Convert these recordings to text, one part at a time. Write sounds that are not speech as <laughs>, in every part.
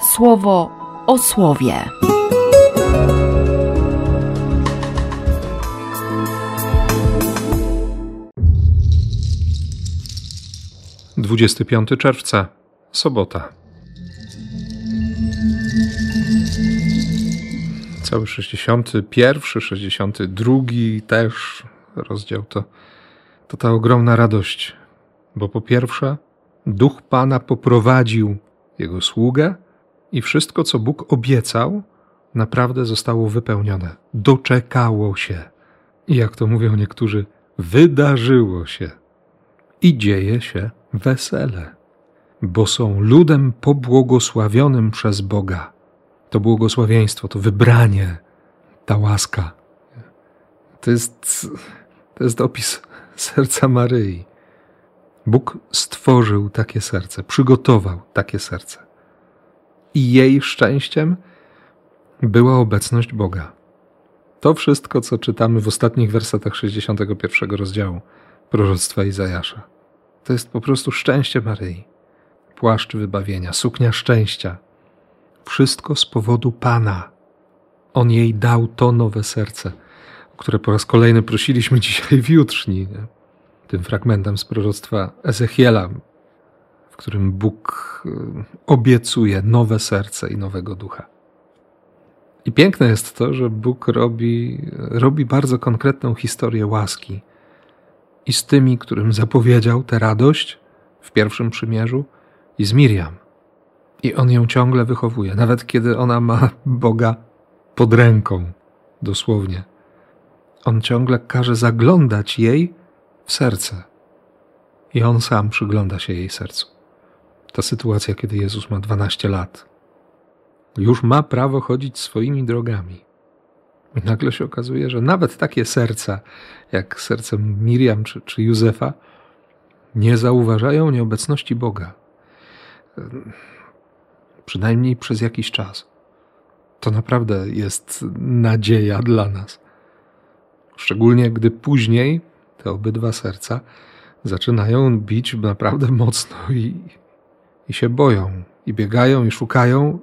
słowo o słowie. Dwudziesty piąty czerwca, sobota. Cały 61, 62 też rozdział to, to ta ogromna radość, bo po pierwsze, duch Pana poprowadził jego sługę i wszystko, co Bóg obiecał, naprawdę zostało wypełnione. Doczekało się. I jak to mówią niektórzy, wydarzyło się. I dzieje się wesele, bo są ludem pobłogosławionym przez Boga. To błogosławieństwo, to wybranie, ta łaska. To jest, to jest opis <laughs> serca Maryi. Bóg stworzył takie serce, przygotował takie serce. I jej szczęściem była obecność Boga. To wszystko, co czytamy w ostatnich wersetach 61 rozdziału proroctwa Izajasza. To jest po prostu szczęście Maryi. Płaszcz wybawienia, suknia szczęścia. Wszystko z powodu Pana. On jej dał to nowe serce, o które po raz kolejny prosiliśmy <laughs> dzisiaj w jutrzni. Nie? Tym fragmentem z proroctwa Ezechiela, którym Bóg y, obiecuje nowe serce i nowego ducha. I piękne jest to, że Bóg robi, robi bardzo konkretną historię łaski i z tymi, którym zapowiedział tę radość w pierwszym przymierzu, i z Miriam. I on ją ciągle wychowuje, nawet kiedy ona ma Boga pod ręką, dosłownie. On ciągle każe zaglądać jej w serce. I on sam przygląda się jej sercu. Ta sytuacja, kiedy Jezus ma 12 lat, już ma prawo chodzić swoimi drogami. I nagle się okazuje, że nawet takie serca, jak serce Miriam czy, czy Józefa, nie zauważają nieobecności Boga. Przynajmniej przez jakiś czas. To naprawdę jest nadzieja dla nas. Szczególnie gdy później te obydwa serca zaczynają bić naprawdę mocno i, i się boją, i biegają, i szukają,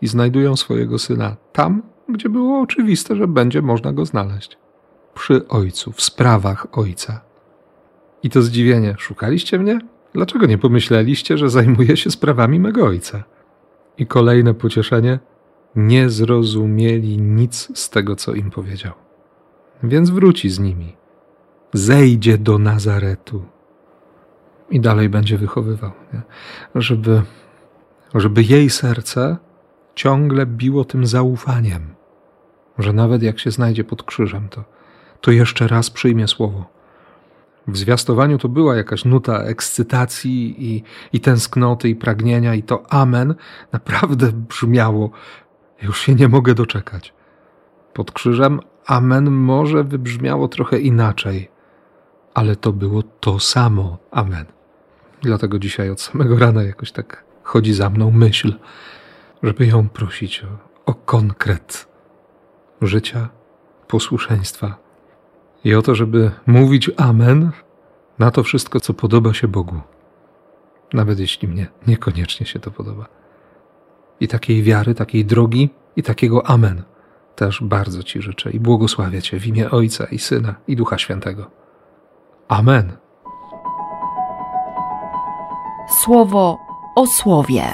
i znajdują swojego syna tam, gdzie było oczywiste, że będzie można go znaleźć. Przy ojcu, w sprawach ojca. I to zdziwienie: szukaliście mnie? Dlaczego nie pomyśleliście, że zajmuję się sprawami mego ojca? I kolejne pocieszenie: nie zrozumieli nic z tego, co im powiedział. Więc wróci z nimi, zejdzie do Nazaretu i dalej będzie wychowywał, nie? Żeby, żeby jej serce ciągle biło tym zaufaniem, że nawet jak się znajdzie pod krzyżem, to, to jeszcze raz przyjmie słowo. W zwiastowaniu to była jakaś nuta ekscytacji i, i tęsknoty i pragnienia, i to amen naprawdę brzmiało. Już się nie mogę doczekać. Pod krzyżem amen może wybrzmiało trochę inaczej, ale to było to samo amen. Dlatego dzisiaj od samego rana jakoś tak chodzi za mną myśl, żeby ją prosić o, o konkret życia, posłuszeństwa i o to, żeby mówić Amen na to wszystko, co podoba się Bogu, nawet jeśli mnie niekoniecznie się to podoba. I takiej wiary, takiej drogi i takiego Amen też bardzo Ci życzę i błogosławię Cię w imię Ojca i Syna i Ducha Świętego. Amen. Słowo o słowie.